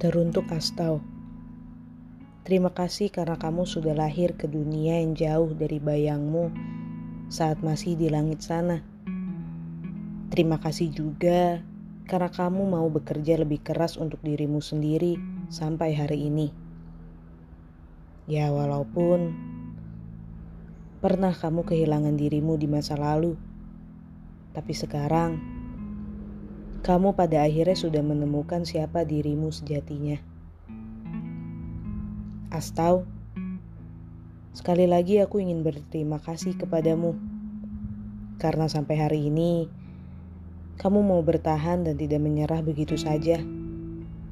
Teruntuk Astau. Terima kasih karena kamu sudah lahir ke dunia yang jauh dari bayangmu saat masih di langit sana. Terima kasih juga karena kamu mau bekerja lebih keras untuk dirimu sendiri sampai hari ini. Ya, walaupun pernah kamu kehilangan dirimu di masa lalu, tapi sekarang kamu pada akhirnya sudah menemukan siapa dirimu sejatinya. Astau, sekali lagi aku ingin berterima kasih kepadamu karena sampai hari ini kamu mau bertahan dan tidak menyerah begitu saja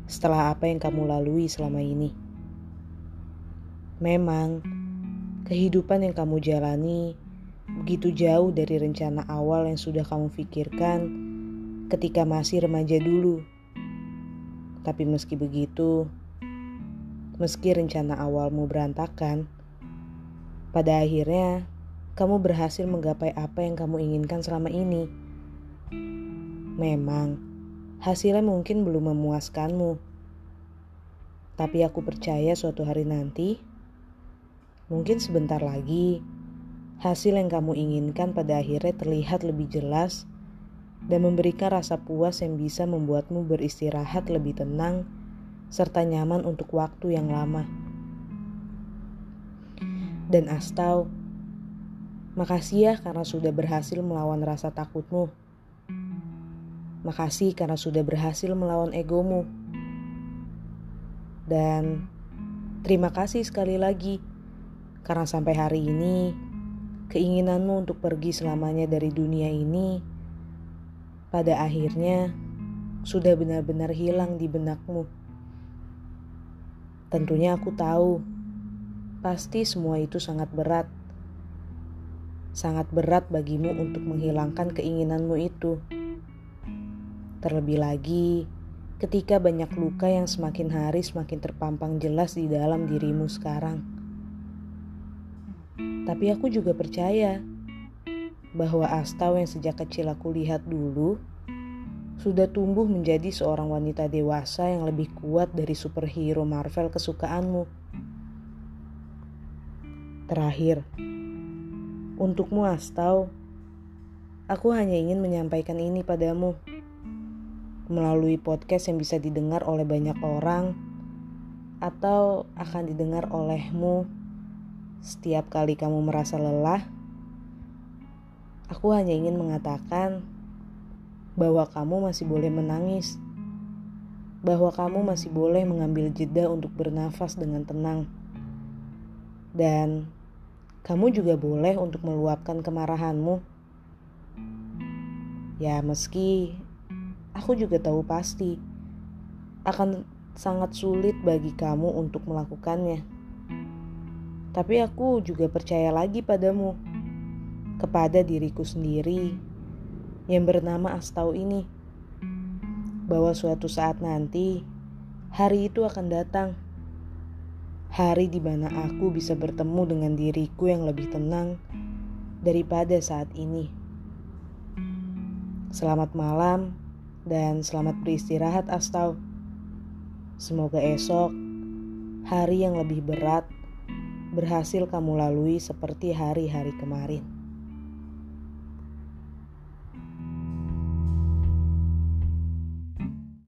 setelah apa yang kamu lalui selama ini. Memang, kehidupan yang kamu jalani begitu jauh dari rencana awal yang sudah kamu pikirkan ketika masih remaja dulu. Tapi meski begitu, meski rencana awalmu berantakan, pada akhirnya kamu berhasil menggapai apa yang kamu inginkan selama ini. Memang, hasilnya mungkin belum memuaskanmu. Tapi aku percaya suatu hari nanti, mungkin sebentar lagi, hasil yang kamu inginkan pada akhirnya terlihat lebih jelas dan memberikan rasa puas yang bisa membuatmu beristirahat lebih tenang serta nyaman untuk waktu yang lama. Dan Astau, makasih ya karena sudah berhasil melawan rasa takutmu. Makasih karena sudah berhasil melawan egomu. Dan terima kasih sekali lagi karena sampai hari ini keinginanmu untuk pergi selamanya dari dunia ini pada akhirnya sudah benar-benar hilang di benakmu. Tentunya aku tahu, pasti semua itu sangat berat. Sangat berat bagimu untuk menghilangkan keinginanmu itu. Terlebih lagi, ketika banyak luka yang semakin hari semakin terpampang jelas di dalam dirimu sekarang. Tapi aku juga percaya bahwa Astau yang sejak kecil aku lihat dulu sudah tumbuh menjadi seorang wanita dewasa yang lebih kuat dari superhero Marvel kesukaanmu. Terakhir, untukmu Astau, aku hanya ingin menyampaikan ini padamu. Melalui podcast yang bisa didengar oleh banyak orang atau akan didengar olehmu. Setiap kali kamu merasa lelah Aku hanya ingin mengatakan bahwa kamu masih boleh menangis, bahwa kamu masih boleh mengambil jeda untuk bernafas dengan tenang, dan kamu juga boleh untuk meluapkan kemarahanmu. Ya, meski aku juga tahu pasti akan sangat sulit bagi kamu untuk melakukannya, tapi aku juga percaya lagi padamu kepada diriku sendiri yang bernama Astau ini bahwa suatu saat nanti hari itu akan datang. Hari di mana aku bisa bertemu dengan diriku yang lebih tenang daripada saat ini. Selamat malam dan selamat beristirahat Astau. Semoga esok hari yang lebih berat berhasil kamu lalui seperti hari-hari kemarin.